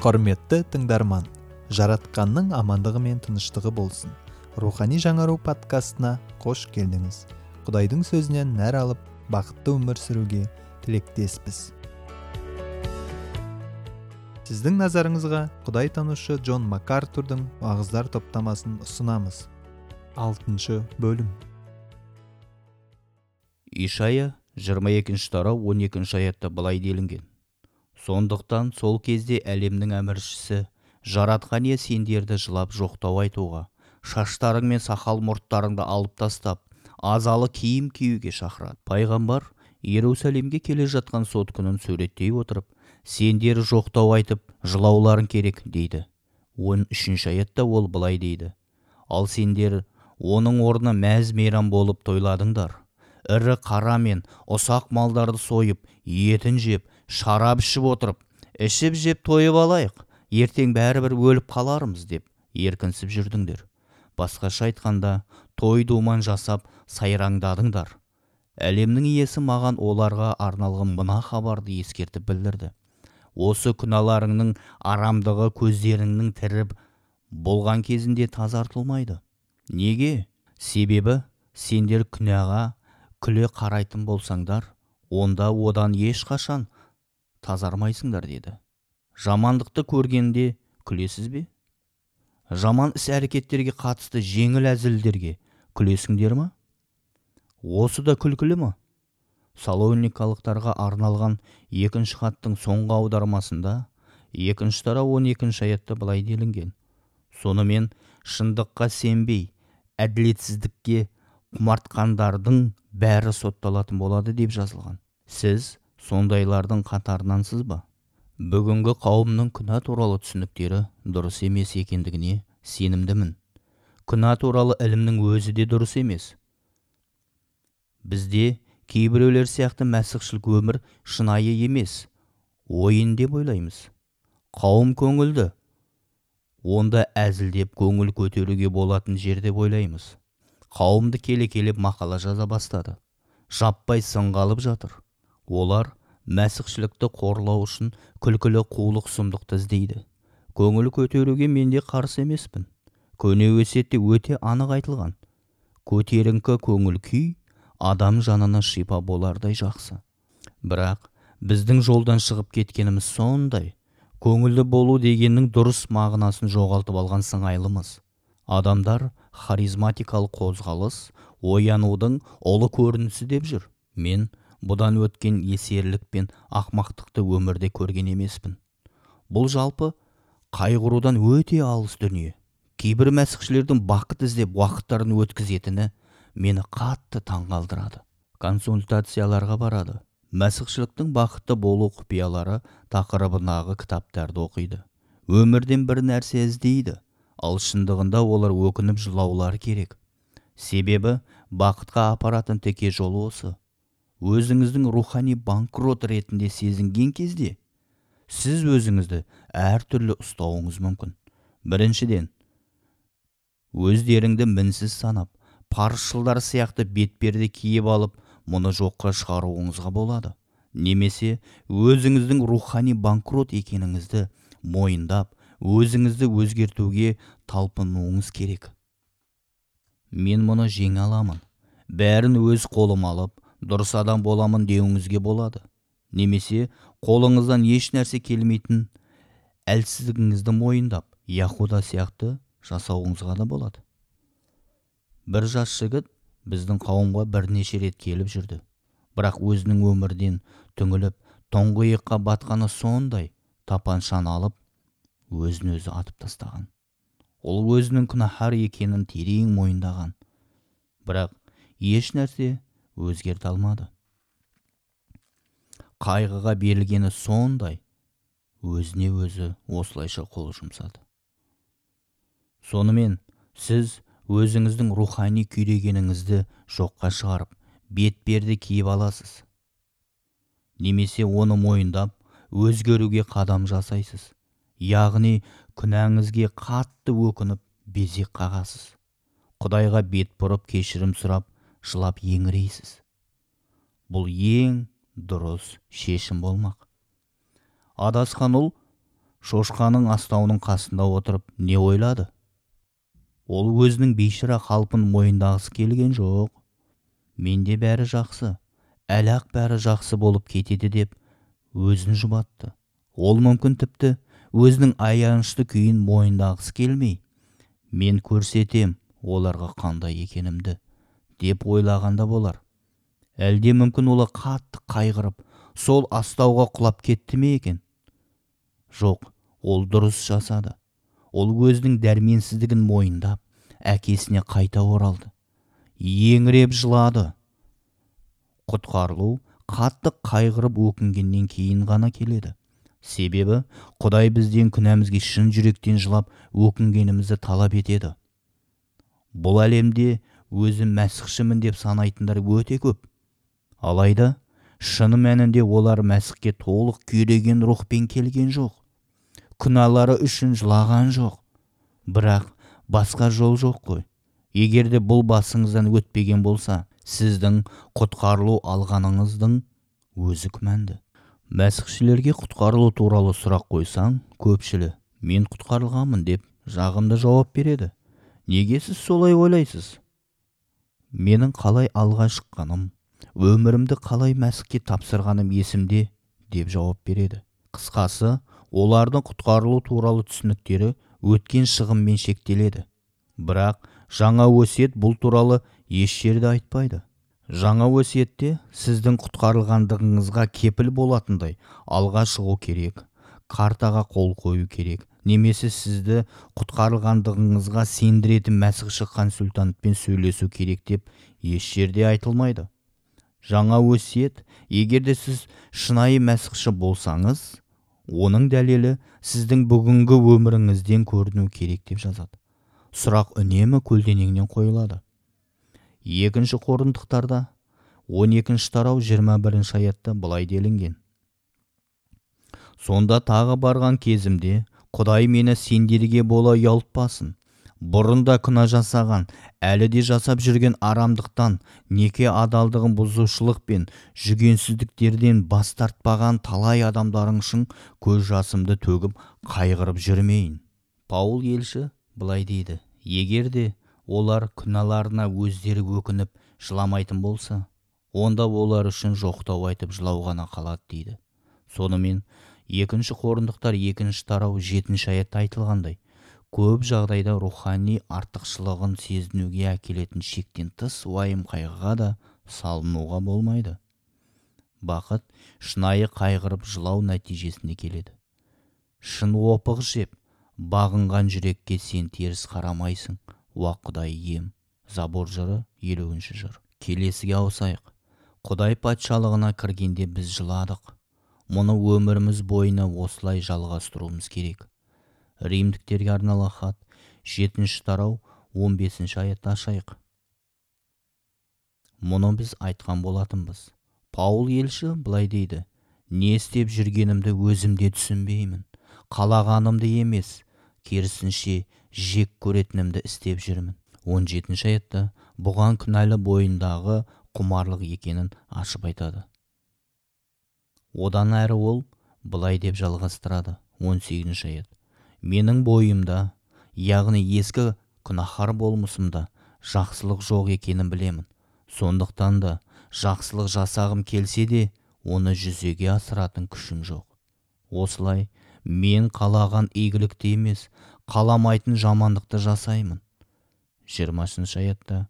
құрметті тыңдарман жаратқанның амандығы мен тыныштығы болсын. Рухани жаңару подкастына қош келдіңіз. Құдайдың сөзінен нәр алып бақытты өмір сүруге тілектеспіз. Сіздің назарыңызға құдай танушы джон макартурдың уағыздар топтамасын ұсынамыз. Алтыншы бөлім. Ишая 22 тарау 12 аятта былай делінген. Сондықтан сол кезде әлемнің әміршісі жаратқан ие сендерді жылап жоқтау айтуға шаштарың мен сақал мұрттарыңды алып тастап азалы киім киюге шақырады. Пайғамбар иерусалимге келе жатқан сот күнін суреттей отырып сендер жоқтау айтып жылауларың керек дейді. Он үшінші аятта ол былай дейді. Ал сендер оның орнына мәз мейрам болып тойладыңдар. Ірі қара мен ұсақ малдарды сойып етін жеп шарап ішіп отырып ішіп жеп тойып алайық ертең бәрібір өліп қалармыз деп еркінсіп жүрдіңдер. Басқаша айтқанда той думан жасап сайраңдадыңдар. Әлемнің иесі маған оларға арналған мына хабарды ескертіп білдірді. Осы күнәларыңның арамдығы көздеріңнің тірі болған кезінде тазартылмайды. Неге? Себебі сендер күнәға күле қарайтын болсаңдар онда одан ешқашан тазармайсыңдар деді. Жамандықты көргенде күлесіз бе? Жаман іс әрекеттерге қатысты жеңіл әзілдерге күлесіңдер ма? Осы да күлкілі ма? Салоникалықтарға арналған екінші хаттың соңғы аудармасында екінші тарау он екінші аятта былай делінген. Сонымен шындыққа сенбей әділетсіздікке құмартқандардың бәрі сотталатын болады деп жазылған. Сіз сондайлардың қатарынансыз ба? Бүгінгі қауымның күнә туралы түсініктері дұрыс емес екендігіне сенімдімін. Күнә туралы ілімнің өзі де дұрыс емес. Бізде кейбіреулер сияқты мәсіхшілік өмір шынайы емес. Ойын деп ойлаймыз. Қауым көңілді. Онда әзілдеп көңіл көтеруге болатын жер деп ойлаймыз. Қауымды келе-келеп мақала жаза бастады. Жаппай сынға алып жатыр. Олар мәсіхшілікті қорлау үшін күлкілі қулық сұмдықты іздейді. Көңіл көтеруге мен де қарсы емеспін. Көне өсиетте өте анық айтылған. Көтеріңкі көңіл күй адам жанына шипа болардай жақсы. Бірақ біздің жолдан шығып кеткеніміз сондай. Көңілді болу дегеннің дұрыс мағынасын жоғалтып алған сыңайлымыз. Адамдар харизматикалық қозғалыс оянудың ұлы көрінісі деп жүр. Мен бұдан өткен есерлік пен ақмақтықты өмірде көрген емеспін. Бұл жалпы қайғырудан өте алыс дүние. Кейбір мәсіхшілердің бақыт іздеп уақыттарын өткізетіні мені қатты таңғалдырады. Консультацияларға барады. Мәсіхшіліктің бақытты болу құпиялары тақырыбындағы кітаптарды оқиды. Өмірден бір нәрсе іздейді. Ал шындығында олар өкініп жылаулары керек. Себебі бақытқа апаратын теке жол осы. Өзіңіздің рухани банкрот ретінде сезінген кезде сіз өзіңізді әртүрлі ұстауыңыз мүмкін. Біріншіден өздеріңді мінсіз санап парызшылдар сияқты бетперде киіп алып мұны жоққа шығаруыңызға болады. Немесе өзіңіздің рухани банкрот екеніңізді мойындап өзіңізді өзгертуге талпынуыңыз керек. Мен мұны жеңе аламын. Бәрін өз қолым алып дұрыс адам боламын деуіңізге болады. Немесе қолыңыздан еш нәрсе келмейтін әлсіздігіңізді мойындап яхуда сияқты жасауыңызға да болады. Бір жас жігіт біздің қауымға бірнеше рет келіп жүрді. Бірақ өзінің өмірден түңіліп тұңғиыққа батқаны сондай тапаншаны алып өзін өзі атып тастаған. Ол өзінің күнәһар екенін терең мойындаған. Бірақ еш нәрсе өзгерте алмады. Қайғыға берілгені сондай өзіне өзі осылайша қол жұмсады. Сонымен сіз өзіңіздің рухани күйрегеніңізді жоққа шығарып бетперде киіп аласыз. Немесе оны мойындап өзгеруге қадам жасайсыз. Яғни күнәңізге қатты өкініп безек қағасыз. Құдайға бет бұрып кешірім сұрап жылап еңірейсіз. Бұл ең дұрыс шешім болмақ. Адасқан ұл шошқаның астауының қасында отырып не ойлады? Ол өзінің бейшара қалпын мойындағысы келген жоқ. Менде бәрі жақсы әлі ақ бәрі жақсы болып кетеді деп өзін жұбатты. Ол мүмкін тіпті өзінің аянышты күйін мойындағысы келмей. Мен көрсетем оларға қандай екенімді. Деп ойлағанда болар. Әлде мүмкін олар қатты қайғырып сол астауға құлап кетті ме екен? Жоқ ол дұрыс жасады. Ол өзінің дәрменсіздігін мойындап әкесіне қайта оралды. Еңіреп жылады. Құтқарылу қатты қайғырып өкінгеннен кейін ғана келеді. Себебі құдай бізден күнәмізге шын жүректен жылап өкінгенімізді талап етеді. Бұл әлемде өзі мәсіхшімін деп санайтындар өте көп. Алайда шыны мәнінде олар мәсіхке толық күйреген рухпен келген жоқ. Күнәлары үшін жылаған жоқ. Бірақ басқа жол жоқ қой. Егер де бұл басыңыздан өтпеген болса сіздің құтқарылу алғаныңыздың өзі күмәнді. Мәсіхшілерге құтқарылу туралы сұрақ қойсаң көпшілі мен құтқарылғанмын деп жағымды жауап береді. Неге сіз солай ойлайсыз? Менің қалай алға шыққаным өмірімді қалай мәсіхке тапсырғаным есімде деп жауап береді. Қысқасы олардың құтқарылу туралы түсініктері өткен шығыммен шектеледі. Бірақ жаңа өсиет бұл туралы еш жерде айтпайды. Жаңа өсиетте сіздің құтқарылғандығыңызға кепіл болатындай алға шығу керек картаға қол қою керек немесе сізді құтқарылғандығыңызға сендіретін мәсіхші консультантпен сөйлесу керек деп еш жерде айтылмайды. Жаңа өсиет егер де сіз шынайы мәсіхші болсаңыз оның дәлелі сіздің бүгінгі өміріңізден көріну керек деп жазады. Сұрақ үнемі көлденеңнен қойылады. Екінші қорындықтарда 12 екінші тарау 21 бірінші аятта былай делінген. Сонда тағы барған кезімде құдай мені сендерге бола ұялтпасын. Бұрында күнә жасаған әлі де жасап жүрген арамдықтан неке адалдығын бұзушылық пен жүгенсіздіктерден бас тартпаған талай адамдарың үшін көз жасымды төгіп қайғырып жүрмейін. Паул елші былай дейді. Егер де олар күнәларына өздері өкініп жыламайтын болса онда олар үшін жоқтау айтып жылау ғана қалады дейді. Сонымен екінші қорындықтар екінші тарау жетінші аятта айтылғандай көп жағдайда рухани артықшылығын сезінуге әкелетін шектен тыс уайым қайғыға да салынуға болмайды. Бақыт шынайы қайғырып жылау нәтижесінде келеді. Шын опық жеп бағынған жүрекке сен теріс қарамайсың. Уа құдай ием забор жыры елуінші жыр. Келесіге ауысайық. Құдай патшалығына кіргенде біз жыладық. Мұны өміріміз бойына осылай жалғастыруымыз керек. Римдіктерге арналған хат жетінші тарау 15 бесінші аятты ашайық. Мұны біз айтқан болатынбыз. Паул елші былай дейді не істеп жүргенімді өзімде түсінбеймін. Қалағанымды емес керісінше жек көретінімді істеп жүрмін 17 жетінші аятта бұған күнәлі бойындағы құмарлық екенін ашып айтады одан әрі ол былай деп жалғастырады 18 сегізінші аят. Менің бойымда яғни ескі күнәһар болмысымда жақсылық жоқ екенін білемін. Сондықтан да жақсылық жасағым келсе де оны жүзеге асыратын күшім жоқ. Осылай мен қалаған игілікті емес қаламайтын жамандықты жасаймын жиырмасыншы аятта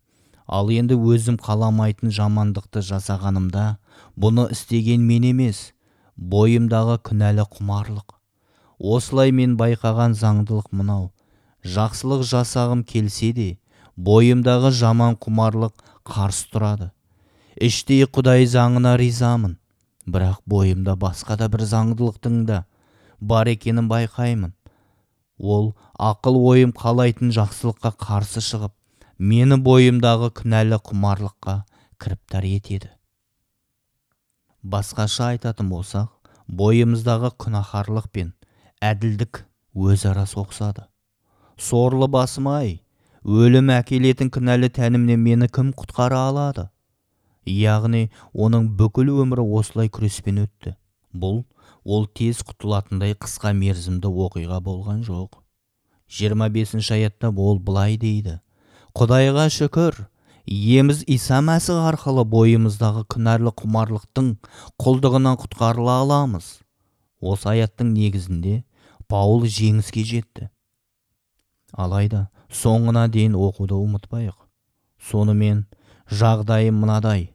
ал енді өзім қаламайтын жамандықты жасағанымда бұны істеген мен емес бойымдағы күнәлі құмарлық. Осылай мен байқаған заңдылық мынау. Жақсылық жасағым келсе де бойымдағы жаман құмарлық қарсы тұрады. Іштей құдай заңына ризамын. Бірақ бойымда басқа да бір заңдылықтың да бар екенін байқаймын. Ол ақыл ойым қалайтын жақсылыққа қарсы шығып мені бойымдағы күнәлі құмарлыққа кіріптар етеді. Басқаша айтатын болсақ бойымыздағы күнәһарлық пен әділдік өзара соғысады. Сорлы басым ай өлім әкелетін кінәлі тәнімнен мені кім құтқара алады? Яғни оның бүкіл өмірі осылай күреспен өтті. Бұл ол тез құтылатындай қысқа мерзімді оқиға болған жоқ. 25 аятта ол былай дейді. Құдайға шүкір иеміз иса мәсіх арқылы бойымыздағы күнәрлі құмарлықтың құлдығынан құтқарыла аламыз. Осы аяттың негізінде паул жеңіске жетті. Алайда соңына дейін оқуды ұмытпайық. Сонымен жағдайым мынадай.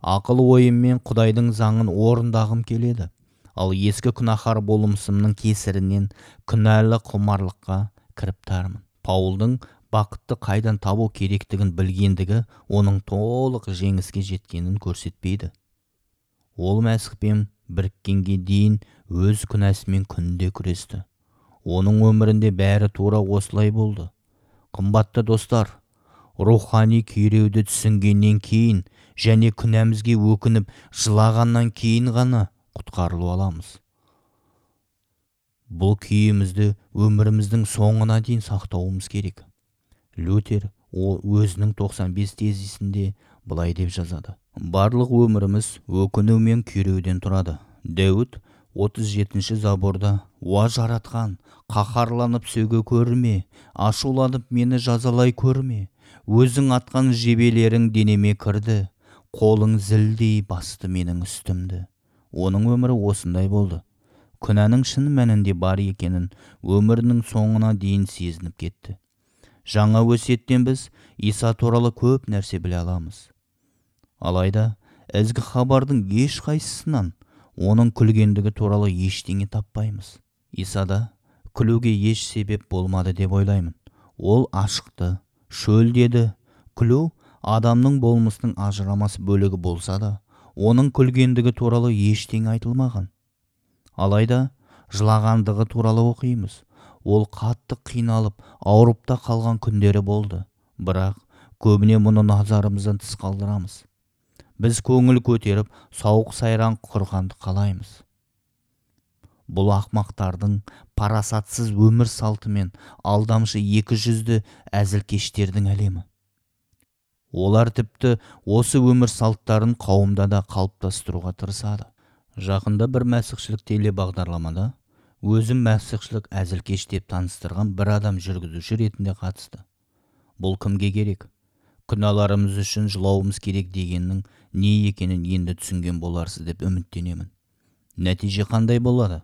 Ақыл ойыммен құдайдың заңын орындағым келеді. Ал ескі күнәһар болмысымның кесірінен күнәлі құмарлыққа кіріп паулдың бақытты қайдан табу керектігін білгендігі оның толық жеңіске жеткенін көрсетпейді. Ол мәсіхпен біріккенге дейін өз күнәсімен күнде күресті. Оның өмірінде бәрі тура осылай болды. Қымбатты достар рухани күйреуді түсінгеннен кейін және күнәмізге өкініп жылағаннан кейін ғана құтқарылып аламыз. Бұл күйімізді өміріміздің соңына дейін сақтауымыз керек. Лютер ол өзінің 95 тезисінде былай деп жазады. Барлық өміріміз өкіну мен күйреуден тұрады. Дәуіт 37 заборда уа жаратқан қаһарланып сөге көрме ашуланып мені жазалай көрме. Өзің атқан жебелерің денеме кірді қолың зілдей басты менің үстімді оның өмірі осындай болды. Күнәнің шын мәнінде бар екенін өмірінің соңына дейін сезініп кетті. Жаңа өсиеттен біз иса туралы көп нәрсе біле аламыз. Алайда ізгі хабардың ешқайсысынан оның күлгендігі туралы ештеңе таппаймыз. Исада күлуге еш себеп болмады деп ойлаймын. Ол ашықты шөлдеді. Күлу адамның болмысының ажырамас бөлігі болса да оның күлгендігі туралы ештеңе айтылмаған. Алайда жылағандығы туралы оқимыз. Ол қатты қиналып ауырып та қалған күндері болды. Бірақ көбіне мұны назарымыздан тыс қалдырамыз. Біз көңіл көтеріп сауық сайран құрғанды қалаймыз. Бұл ақмақтардың парасатсыз өмір салты мен алдамшы екі жүзді әзілкештердің әлемі. Олар тіпті осы өмір салттарын қауымда да қалыптастыруға тырысады. Жақында бір мәсіхшілік телебағдарламада өзім мәсіхшілік әзілкеш деп таныстырған бір адам жүргізуші ретінде қатысты. Бұл кімге керек? Күнәларымыз үшін жылауымыз керек дегеннің не екенін енді түсінген боларсыз деп үміттенемін. Нәтиже қандай болады?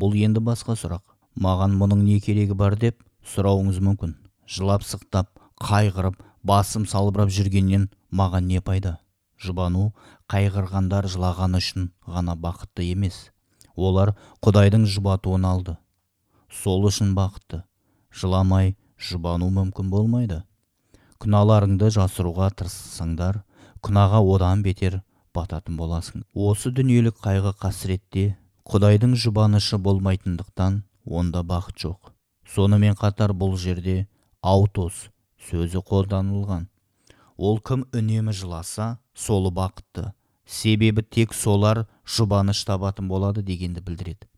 Бұл енді басқа сұрақ. Маған мұның не керегі бар деп сұрауыңыз мүмкін. Жылап сықтап қайғырып басым салбырап жүргеннен маған не пайда? Жұбану қайғырғандар жылағаны үшін ғана бақытты емес. Олар құдайдың жұбатуын алды. Сол үшін бақытты. Жыламай жұбану мүмкін болмайды. Күнәларыңды жасыруға тырыссаңдар күнәға одан бетер бататын боласың. Осы дүниелік қайғы қасіретте құдайдың жұбанышы болмайтындықтан онда бақыт жоқ. Сонымен қатар бұл жерде аутос сөзі қолданылған. Ол кім үнемі жыласа солы бақытты. Себебі тек солар жұбаныш табатын болады дегенді білдіреді.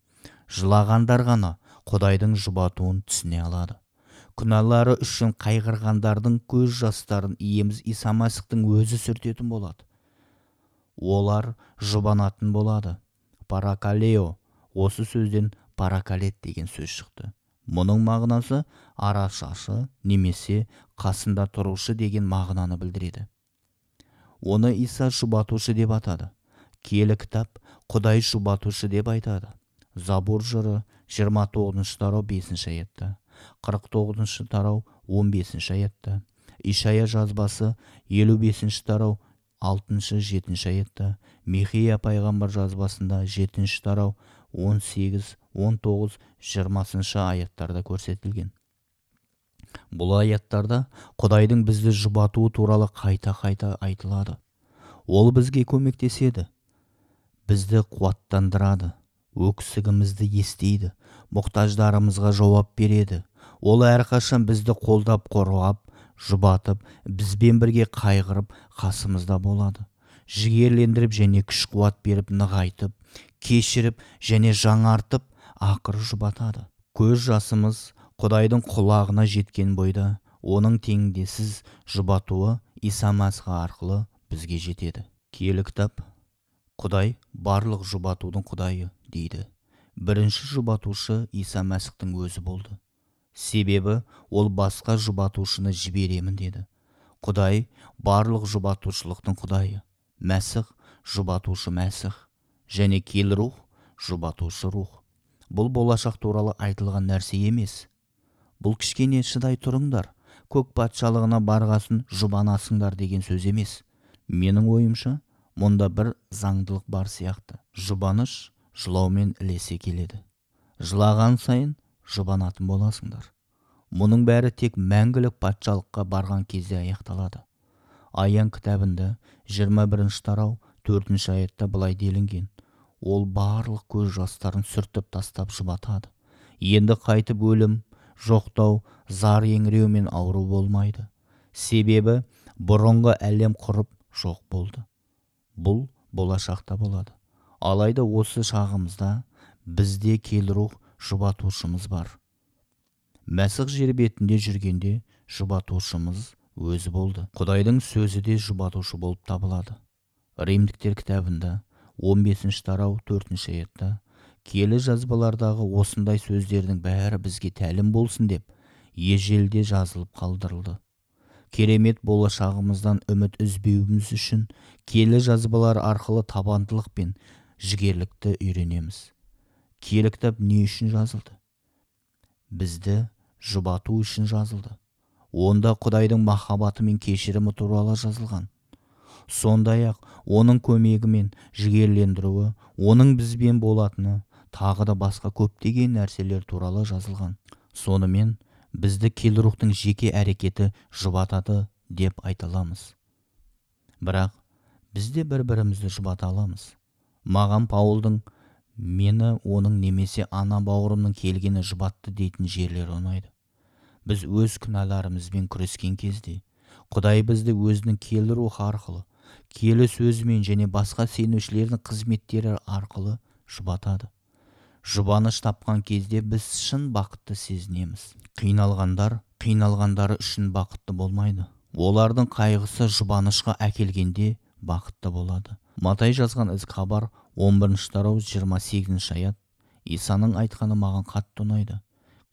Жылағандар ғана құдайдың жұбатуын түсіне алады. Күнәлары үшін қайғырғандардың көз жастарын иеміз иса мәсіхтің өзі сүртетін болады. Олар жұбанатын болады. Паракалео осы сөзден паракалет деген сөз шықты. Мұның мағынасы арашашы немесе қасында тұрушы деген мағынаны білдіреді. Оны иса жұбатушы деп атады. Киелі кітап құдай жұбатушы деп айтады. Забур жыры 29 тарау 5 аятта. қырық тоғызыншы тарау 15 бесінші аятта. Ишая жазбасы елу бесінші тарау алтыншы жетінші аятта. Михия пайғамбар жазбасында жетінші тарау 18, 19, жиырмасыншы аяттарда көрсетілген. Бұл аяттарда құдайдың бізді жұбатуы туралы қайта-қайта айтылады. Ол бізге көмектеседі. Бізді қуаттандырады. Өксігімізді естиді. Мұқтаждарымызға жауап береді. Ол әрқашан бізді қолдап қорғап жұбатып бізбен бірге қайғырып қасымызда болады. Жігерлендіріп және күш қуат беріп нығайтып кешіріп және жаңартып ақыры жұбатады. Көз жасымыз құдайдың құлағына жеткен бойда оның теңдессіз жұбатуы иса мәсіх арқылы бізге жетеді. Киелі кітап құдай барлық жұбатудың құдайы дейді. Бірінші жұбатушы иса мәсіхтің өзі болды. Себебі ол басқа жұбатушыны жіберемін деді. Құдай барлық жұбатушылықтың құдайы мәсіх жұбатушы мәсіх және кел рух жұбатушы рух бұл болашақ туралы айтылған нәрсе емес. Бұл кішкене шыдай тұрыңдар көк патшалығына барғасын жұбанасыңдар деген сөз емес. Менің ойымша мұнда бір заңдылық бар сияқты. Жұбаныш жылаумен ілесе келеді. Жылаған сайын жұбанатын боласыңдар. Мұның бәрі тек мәңгілік патшалыққа барған кезде аяқталады. Аян кітабында 21 тарау төртінші аятта былай делінген. Ол барлық көз жастарын сүртіп тастап жұбатады. Енді қайтып өлім жоқтау зар еңіреу мен ауру болмайды. Себебі бұрынғы әлем құрып жоқ болды. Бұл болашақта болады. Алайда осы шағымызда бізде келрух жұбатушымыз бар. Мәсіх жер бетінде жүргенде жұбатушымыз өзі болды. Құдайдың сөзі де жұбатушы болып табылады. Римдіктер кітабында 15 тарау 4 аятта келі жазбалардағы осындай сөздердің бәрі бізге тәлім болсын деп ежелде жазылып қалдырылды. Керемет болашағымыздан үміт үзбеуіміз үшін келі жазбалар арқылы табандылық пен жігерлікті үйренеміз. Киелі кітап не үшін жазылды? Бізді жұбату үшін жазылды. Онда құдайдың махаббаты мен кешірімі туралы жазылған. Сондай ақ оның көмегімен жігерлендіруі оның бізбен болатыны тағы да басқа көптеген нәрселер туралы жазылған. Сонымен бізді келрухтың жеке әрекеті жұбатады деп айта аламыз. Бірақ бізде бір бірімізді жұбата аламыз. Маған паулдың мені оның немесе ана бауырымның келгені жұбатты дейтін жерлері ұнайды. Біз өз күнәларымызбен күрескен кезде құдай бізді өзінің киелі рухы арқылы киелі сөзімен және басқа сенушілердің қызметтері арқылы жұбатады. Жұбаныш тапқан кезде біз шын бақытты сезінеміз. Қиналғандар қиналғандары үшін бақытты болмайды. Олардың қайғысы жұбанышқа әкелгенде бақытты болады. Матай жазған із хабар 11 тарау 28 аят. Исаның айтқаны маған қатты ұнайды.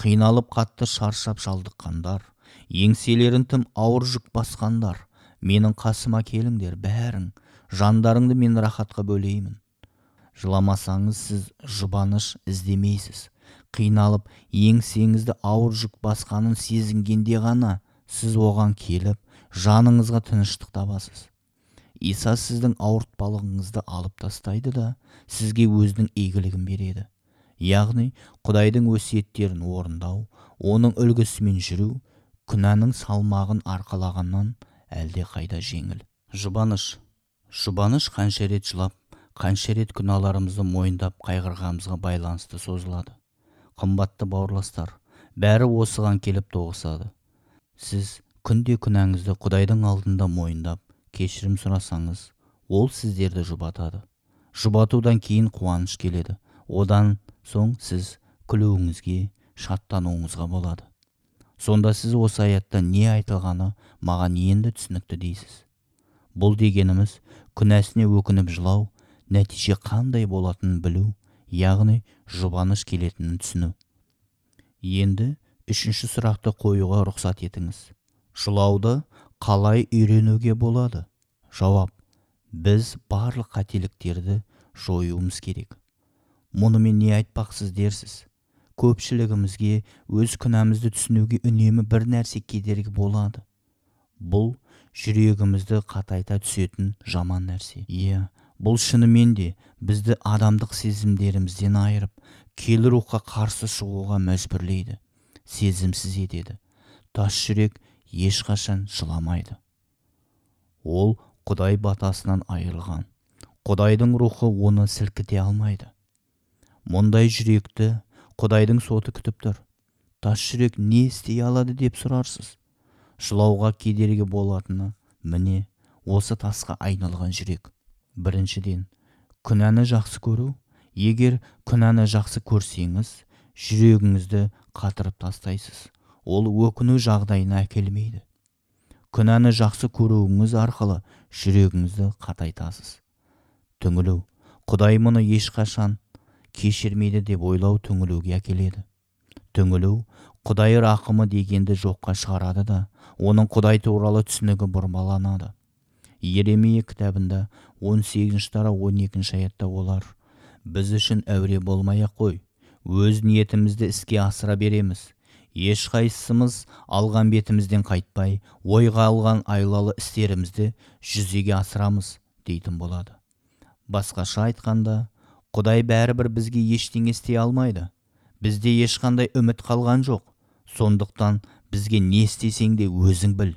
Қиналып қатты шаршап шалдыққандар еңселерін тым ауыр жүк басқандар. Менің қасыма келіңдер бәрің. Жандарыңды мен рахатқа бөлеймін. Жыламасаңыз сіз жұбаныш іздемейсіз. Қиналып еңсеңізді ауыр жүк басқанын сезінгенде ғана сіз оған келіп жаныңызға тыныштық табасыз. Иса сіздің ауыртпалығыңызды алып тастайды да сізге өзінің игілігін береді. Яғни құдайдың өсиеттерін орындау оның үлгісімен жүру күнәнің салмағын арқалағаннан әлде қайда жеңіл. Жұбаныш. Жұбаныш қанша рет жылап қанша рет күнәларымызды мойындап қайғырғанымызға байланысты созылады. Қымбатты бауырластар бәрі осыған келіп тоғысады. Сіз күнде күнәңізді құдайдың алдында мойындап кешірім сұрасаңыз ол сіздерді жұбатады. Жұбатудан кейін қуаныш келеді. Одан соң сіз күлуіңізге шаттануыңызға болады. Сонда сіз осы аятта не айтылғаны маған енді түсінікті дейсіз. Бұл дегеніміз күнәсіне өкініп жылау нәтиже қандай болатынын білу яғни жұбаныш келетінін түсіну. Енді үшінші сұрақты қоюға рұқсат етіңіз. Жылауды қалай үйренуге болады? Жауап біз барлық қателіктерді жоюымыз керек. Мұнымен не айтпақсыз дерсіз. Көпшілігімізге өз күнәмізді түсінуге үнемі бір нәрсе кедергі болады. Бұл жүрегімізді қатайта түсетін жаман нәрсе. Иә бұл шынымен де бізді адамдық сезімдерімізден айырып келі рухқа қарсы шығуға мәжбүрлейді сезімсіз етеді. Тас жүрек ешқашан жыламайды. Ол құдай батасынан айырылған. Құдайдың рухы оны сілкіте алмайды. Мұндай жүректі құдайдың соты күтіп тұр. Тас жүрек не істей алады деп сұрарсыз? Жылауға кедергі болатыны міне осы тасқа айналған жүрек. Біріншіден күнәні жақсы көру. Егер күнәні жақсы көрсеңіз жүрегіңізді қатырып тастайсыз. Ол өкіну жағдайына әкелмейді күнәні жақсы көруіңіз арқылы жүрегіңізді қатайтасыз. Түңілу. Құдай мұны ешқашан кешірмейді деп ойлау түңілуге әкеледі. Түңілу. Құдай рақымы дегенді жоққа шығарады да оның құдай туралы түсінігі бұрмаланады. Еремия кітабында 18 тарау 12 аятта олар біз үшін әуре болмай ақ қой. Өз ниетімізді іске асыра береміз. Ешқайсымыз алған бетімізден қайтпай ойға алған айлалы істерімізді жүзеге асырамыз дейтін болады. Басқаша айтқанда құдай бәрібір бізге ештеңе істей алмайды. Бізде ешқандай үміт қалған жоқ. Сондықтан бізге не істесең де өзің біл.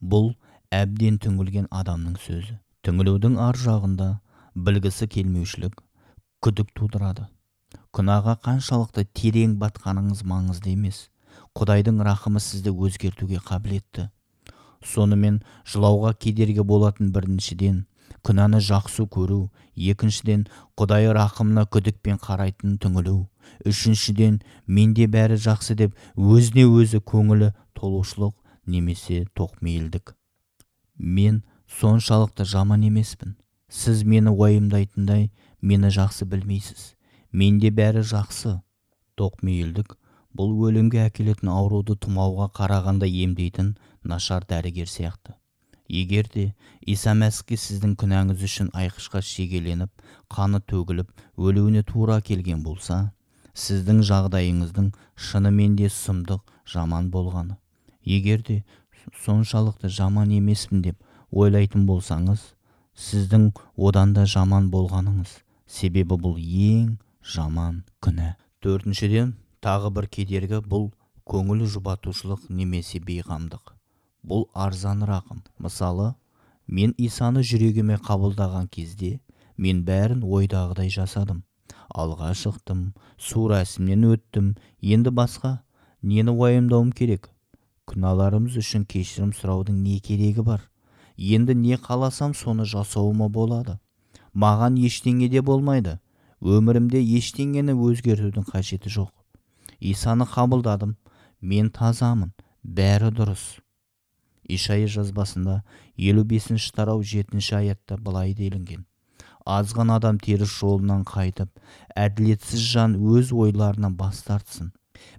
Бұл әбден түңілген адамның сөзі. Түңілудің ар жағында білгісі келмеушілік күдік тудырады. Күнәға қаншалықты терең батқаныңыз маңызды емес. Құдайдың рақымы сізді өзгертуге қабілетті. Сонымен жылауға кедергі болатын біріншіден күнәні жақсы көру екіншіден құдай рақымына күдікпен қарайтын түңілу үшіншіден менде бәрі жақсы деп өзіне өзі көңілі толушылық немесе тоқмейілдік. Мен соншалықты жаман емеспін. Сіз мені уайымдайтындай мені жақсы білмейсіз. Менде бәрі жақсы. Тоқмейілдік бұл өлімге әкелетін ауруды тұмауға қарағанда емдейтін нашар дәрігер сияқты. Егер де иса мәсіхке сіздің күнәңіз үшін айқышқа шегеленіп қаны төгіліп өлуіне тура келген болса сіздің жағдайыңыздың шынымен де сұмдық жаман болғаны. Егер де соншалықты жаман емеспін деп ойлайтын болсаңыз сіздің одан да жаман болғаныңыз себебі бұл ең жаман күнә төртіншіден тағы бір кедергі бұл көңіл жұбатушылық немесе бейқамдық бұл арзан рақым мысалы мен исаны жүрегіме қабылдаған кезде мен бәрін ойдағыдай жасадым. Алға шықтым су рәсімнен өттім. Енді басқа нені уайымдауым керек? Күнәларымыз үшін кешірім сұраудың не керегі бар? Енді не қаласам соны жасауыма болады. Маған ештеңе де болмайды. Өмірімде ештеңені өзгертудің қажеті жоқ. Исаны қабылдадым. Мен тазамын. Бәрі дұрыс. Ишая жазбасында елу бесінші тарау жетінші аятта былай делінген. Азғын адам теріс жолынан қайтып әділетсіз жан өз ойларынан бас тартсын.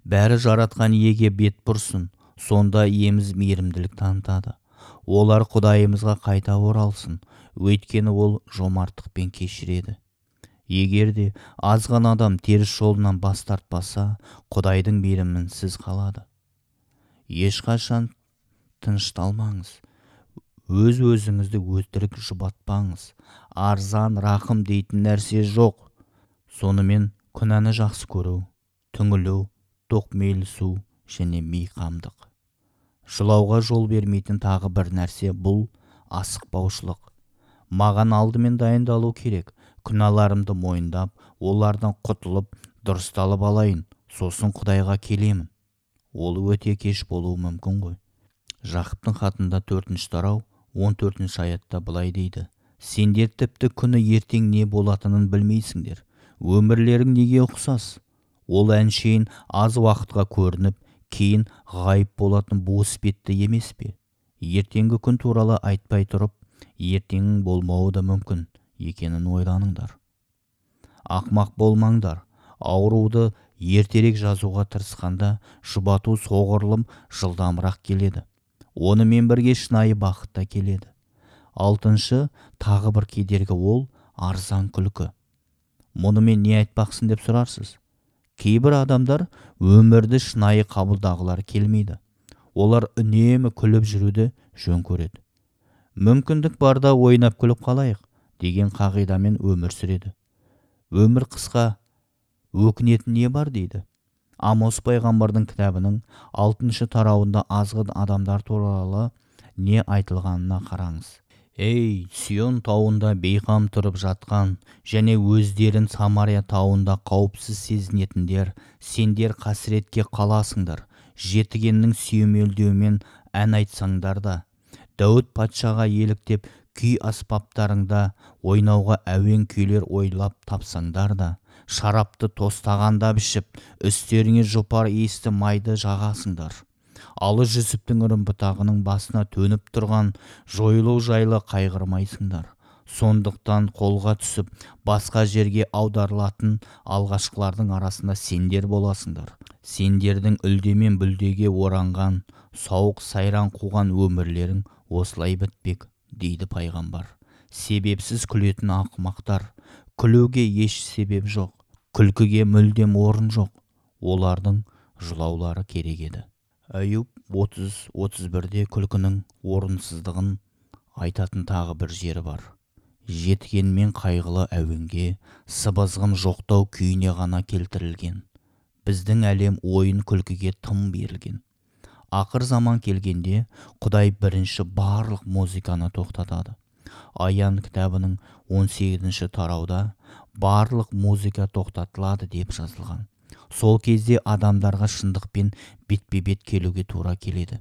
Бәрі жаратқан иеге бет бұрсын. Сонда иеміз мейірімділік танытады олар құдайымызға қайта оралсын. Өйткені ол жомарттықпен кешіреді. Егер де азған адам теріс жолынан бас тартпаса құдайдың мейірімінсіз қалады. Ешқашан тынышталмаңыз. Өз өзіңізді өтірік жұбатпаңыз. Арзан рақым дейтін нәрсе жоқ. Сонымен күнәні жақсы көру түңілу тоқмейілсу және мейқамдық. Жылауға жол бермейтін тағы бір нәрсе бұл асықпаушылық. Маған алдымен дайындалу керек. Күнәларымды мойындап олардан құтылып дұрысталып алайын. Сосын құдайға келемін. Ол өте кеш болуы мүмкін ғой. Жақыптың хатында төртінші тарау он төртінші аятта былай дейді. Сендер тіпті күні ертең не болатынын білмейсіңдер. Өмірлерің неге ұқсас? Ол әншейін аз уақытқа көрініп кейін ғайып болатын бос бетті емес пе? Ертеңгі күн туралы айтпай тұрып ертеңің болмауы да мүмкін екенін ойланыңдар. Ақмақ болмаңдар ауруды ертерек жазуға тырысқанда жұбату соғұрлым жылдамырақ келеді. Онымен бірге шынайы бақыт та келеді. Алтыншы тағы бір кедергі ол арзан күлкі. Мұнымен не айтпақсың деп сұрарсыз? Кейбір адамдар өмірді шынайы қабылдағылары келмейді. Олар үнемі күліп жүруді жөн көреді. Мүмкіндік барда ойнап күліп қалайық деген қағидамен өмір сүреді. Өмір қысқа өкінетін не бар дейді. Амос пайғамбардың кітабының алтыншы тарауында азғын адамдар туралы не айтылғанына қараңыз. Ей сион тауында бейқам тұрып жатқан және өздерін самария тауында қауіпсіз сезінетіндер сендер қасіретке қаласыңдар. Жетігеннің сүйемелдеуімен ән айтсаңдар да дәуіт патшаға еліктеп күй аспаптарыңда ойнауға әуен күйлер ойлап тапсаңдар да шарапты тостағанда ішіп үстеріңе жұпар иісті майды жағасыңдар. Алы жүсіптің үрім бұтағының басына төніп тұрған жойылу жайлы қайғырмайсыңдар. Сондықтан қолға түсіп басқа жерге аударылатын алғашқылардың арасында сендер боласыңдар. Сендердің үлдемен бүлдеге оранған сауық сайран қуған өмірлерің осылай бітпек дейді пайғамбар. Себепсіз күлетін ақымақтар. Күлуге еш себеп жоқ күлкіге мүлдем орын жоқ. Олардың жылаулары керек еді. Әйюб 30-31-де күлкінің орынсыздығын айтатын тағы бір жері бар. Жеткенмен қайғылы әуенге сыбызғым жоқтау күйіне ғана келтірілген. Біздің әлем ойын күлкіге тым берілген. Ақыр заман келгенде құдай бірінші барлық музыканы тоқтатады. Аян кітабының 18 тарауда барлық музыка тоқтатылады деп жазылған. Сол кезде адамдарға шындықпен бетпе бет келуге тура келеді.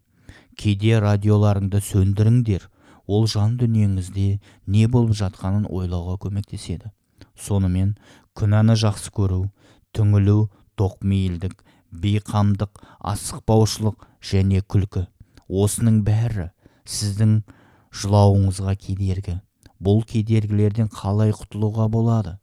Кейде радиоларыңды сөндіріңдер ол жан дүниеңізде не болып жатқанын ойлауға көмектеседі. Сонымен күнәні жақсы көру түңілу тоқмейілдік бейқамдық асықпаушылық және күлкі. Осының бәрі сіздің жылауыңызға кедергі. Бұл кедергілерден қалай құтылуға болады?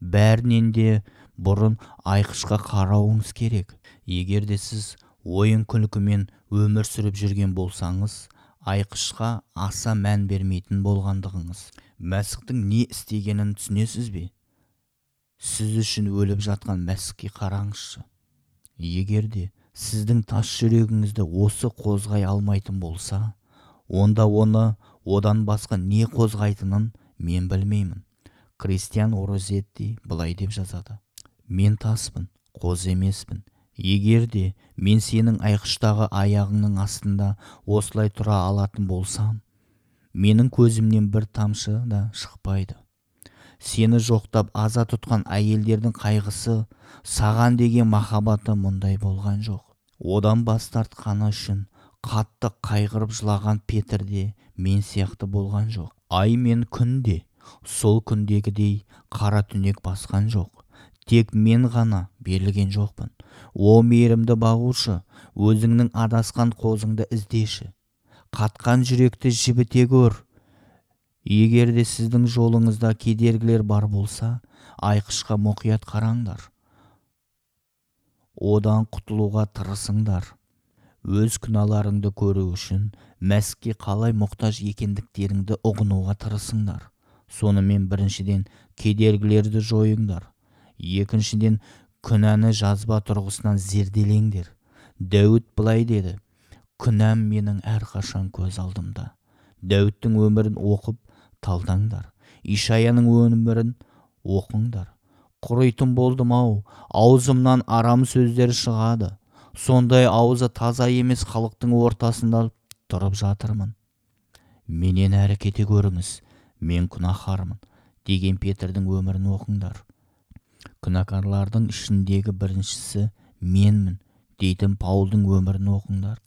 Бәрінен де бұрын айқышқа қарауыңыз керек. Егер де сіз ойын күлкімен өмір сүріп жүрген болсаңыз айқышқа аса мән бермейтін болғандығыңыз мәсіхтің не істегенін түсінесіз бе? Сіз үшін өліп жатқан мәсіхке қараңызшы. Егер де сіздің тас жүрегіңізді осы қозғай алмайтын болса онда оны одан басқа не қозғайтынын мен білмеймін. Кристиан орозетти былай деп жазады. Мен таспын қоз емеспін. Егер де мен сенің айқыштағы аяғыңның астында осылай тұра алатын болсам менің көзімнен бір тамшы да шықпайды. Сені жоқтап аза тұтқан әйелдердің қайғысы саған деген махаббаты мұндай болған жоқ. Одан бас тартқаны үшін қатты қайғырып жылаған петр де мен сияқты болған жоқ. Ай мен күн де сол күндегідей қара түнек басқан жоқ. Тек мен ғана берілген жоқпын. О мейірімді бағушы өзіңнің адасқан қозыңды іздеші. Қатқан жүректі жібіте көр егер де сіздің жолыңызда кедергілер бар болса айқышқа мұқият қараңдар. Одан құтылуға тырысыңдар. Өз күнәларыңды көру үшін мәсікке қалай мұқтаж екендіктеріңді ұғынуға тырысыңдар. Сонымен біріншіден кедергілерді жойыңдар. Екіншіден күнәні жазба тұрғысынан зерделеңдер. Дәуіт былай деді. Күнәм менің әрқашан көз алдымда. Дәуіттің өмірін оқып талдаңдар. Ишаяның өмірін оқыңдар. Құритын болдым ау аузымнан арам сөздер шығады. Сондай аузы таза емес халықтың ортасында тұрып жатырмын. Менен әрі кете көріңіз мен күнәһармын деген петрдің өмірін оқыңдар. Күнәкарлардың ішіндегі біріншісі менмін дейтін паулдың өмірін оқыңдар.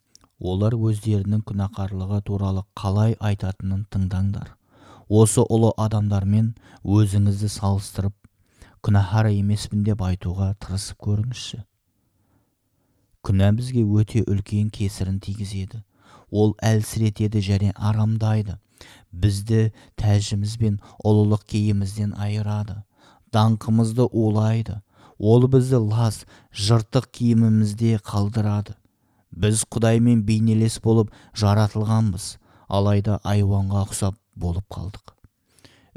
Олар өздерінің күнәқарлығы туралы қалай айтатынын тыңдаңдар. Осы ұлы адамдармен өзіңізді салыстырып күнәһар емеспін деп айтуға тырысып көріңізші. Күнә бізге өте үлкен кесірін тигізеді. Ол әлсіретеді және арамдайды. Бізді тәжіміз бен ұлылық киімімізден айырады. Даңқымызды улайды. Ол бізді лас жыртық киімімізде қалдырады. Біз құдаймен бейнелес болып жаратылғанбыз. Алайда айуанға ұқсап болып қалдық.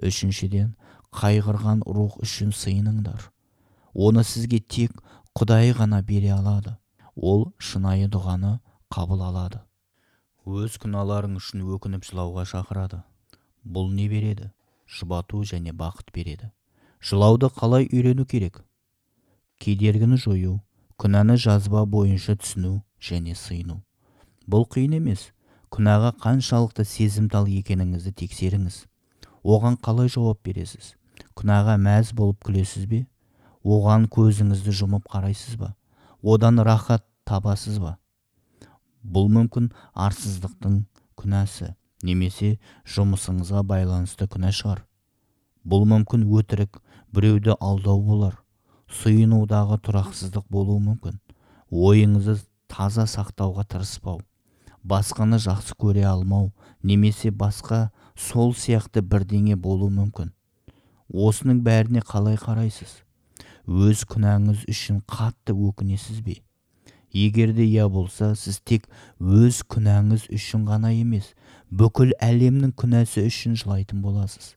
Үшіншіден қайғырған рух үшін сыйыныңдар. Оны сізге тек құдай ғана бере алады. Ол шынайы дұғаны қабыл алады. Өз күнәларың үшін өкініп жылауға шақырады. Бұл не береді? Жұбату және бақыт береді. Жылауды қалай үйрену керек? Кедергіні жою күнәні жазба бойынша түсіну және сыйыну. Бұл қиын емес. Күнәға қаншалықты сезімтал екеніңізді тексеріңіз. Оған қалай жауап бересіз? Күнәға мәз болып күлесіз бе? Оған көзіңізді жұмып қарайсыз ба? Одан рахат табасыз ба? Бұл мүмкін арсыздықтың күнәсі немесе жұмысыңызға байланысты күнә шығар. Бұл мүмкін өтірік біреуді алдау болар. Сүйінудағы тұрақсыздық болуы мүмкін. Ойыңызды таза сақтауға тырыспау. Басқаны жақсы көре алмау немесе басқа сол сияқты бірдеңе болуы мүмкін. Осының бәріне қалай қарайсыз? Өз күнәңіз үшін қатты өкінесіз бе? Егер де иә болса сіз тек өз күнәңіз үшін ғана емес бүкіл әлемнің күнәсі үшін жылайтын боласыз.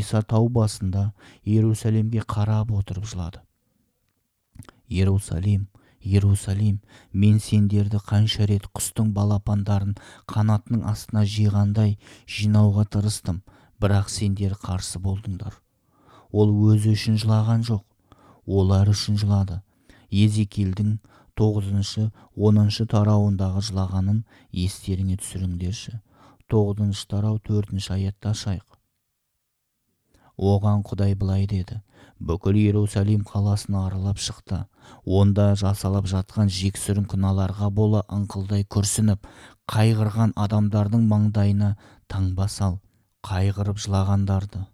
Иса тау басында иерусалимге қарап отырып жылады. Иерусалим иерусалим мен сендерді қанша рет құстың балапандарын қанатының астына жиғандай жинауға тырыстым бірақ сендер қарсы болдыңдар. Ол өзі үшін жылаған жоқ олар үшін жылады. Езекилдің тоғызыншы оныншы тарауындағы жылағанын естеріңе түсіріңдерші. Тоғызыншы тарау төртінші аятты ашайық оған құдай былай деді. Бүкіл иерусалим қаласын аралап шықты. Онда жасалып жатқан жексұрын күнәларға бола ыңқылдай күрсініп қайғырған адамдардың маңдайына таңба сал қайғырып жылағандарды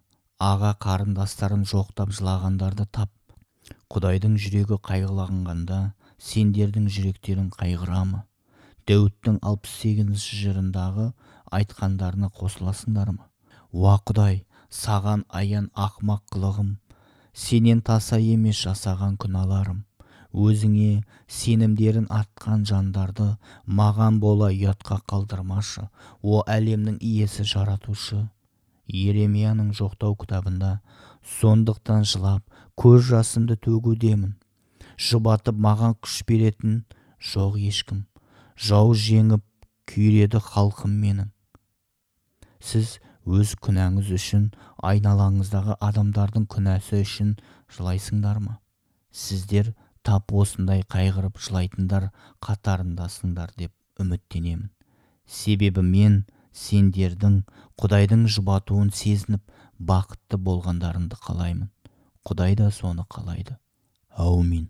аға қарындастарын жоқтап жылағандарды тап. Құдайдың жүрегі қайғыланғанда сендердің жүректерің қайғыра ма дәуіттің алпыс сегізінші жырындағы айтқандарына қосыласыңдар ма? Уа құдай саған аян ақмақ қылығым. Сенен таса емес жасаған күнәларым. Өзіңе сенімдерін артқан жандарды маған бола ұятқа қалдырмашы о әлемнің иесі жаратушы. Иеремияның жоқтау кітабында сондықтан жылап көз жасымды төгудемін. Жұбатып маған күш беретін жоқ ешкім. Жау жеңіп күйреді халқым менің. Сіз өз күнәңіз үшін айналаңыздағы адамдардың күнәсі үшін жылайсыңдар ма? Сіздер тап осындай қайғырып жылайтындар қатарындасыңдар деп үміттенемін. Себебі мен сендердің құдайдың жұбатуын сезініп бақытты болғандарыңды қалаймын. Құдай да соны қалайды. Әумин.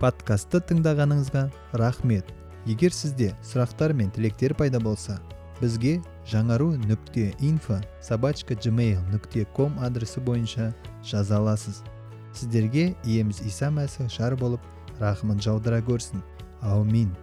Подкастты тыңдағаныңызға рахмет. Егер сізде сұрақтар мен тілектер пайда болса бізге жаңару нүкте инфо собачка gmail нүкте ком адресі бойынша жаза аласыз. Сіздерге иеміз иса мәсіх жар болып рахымын жаудыра көрсін. Аумин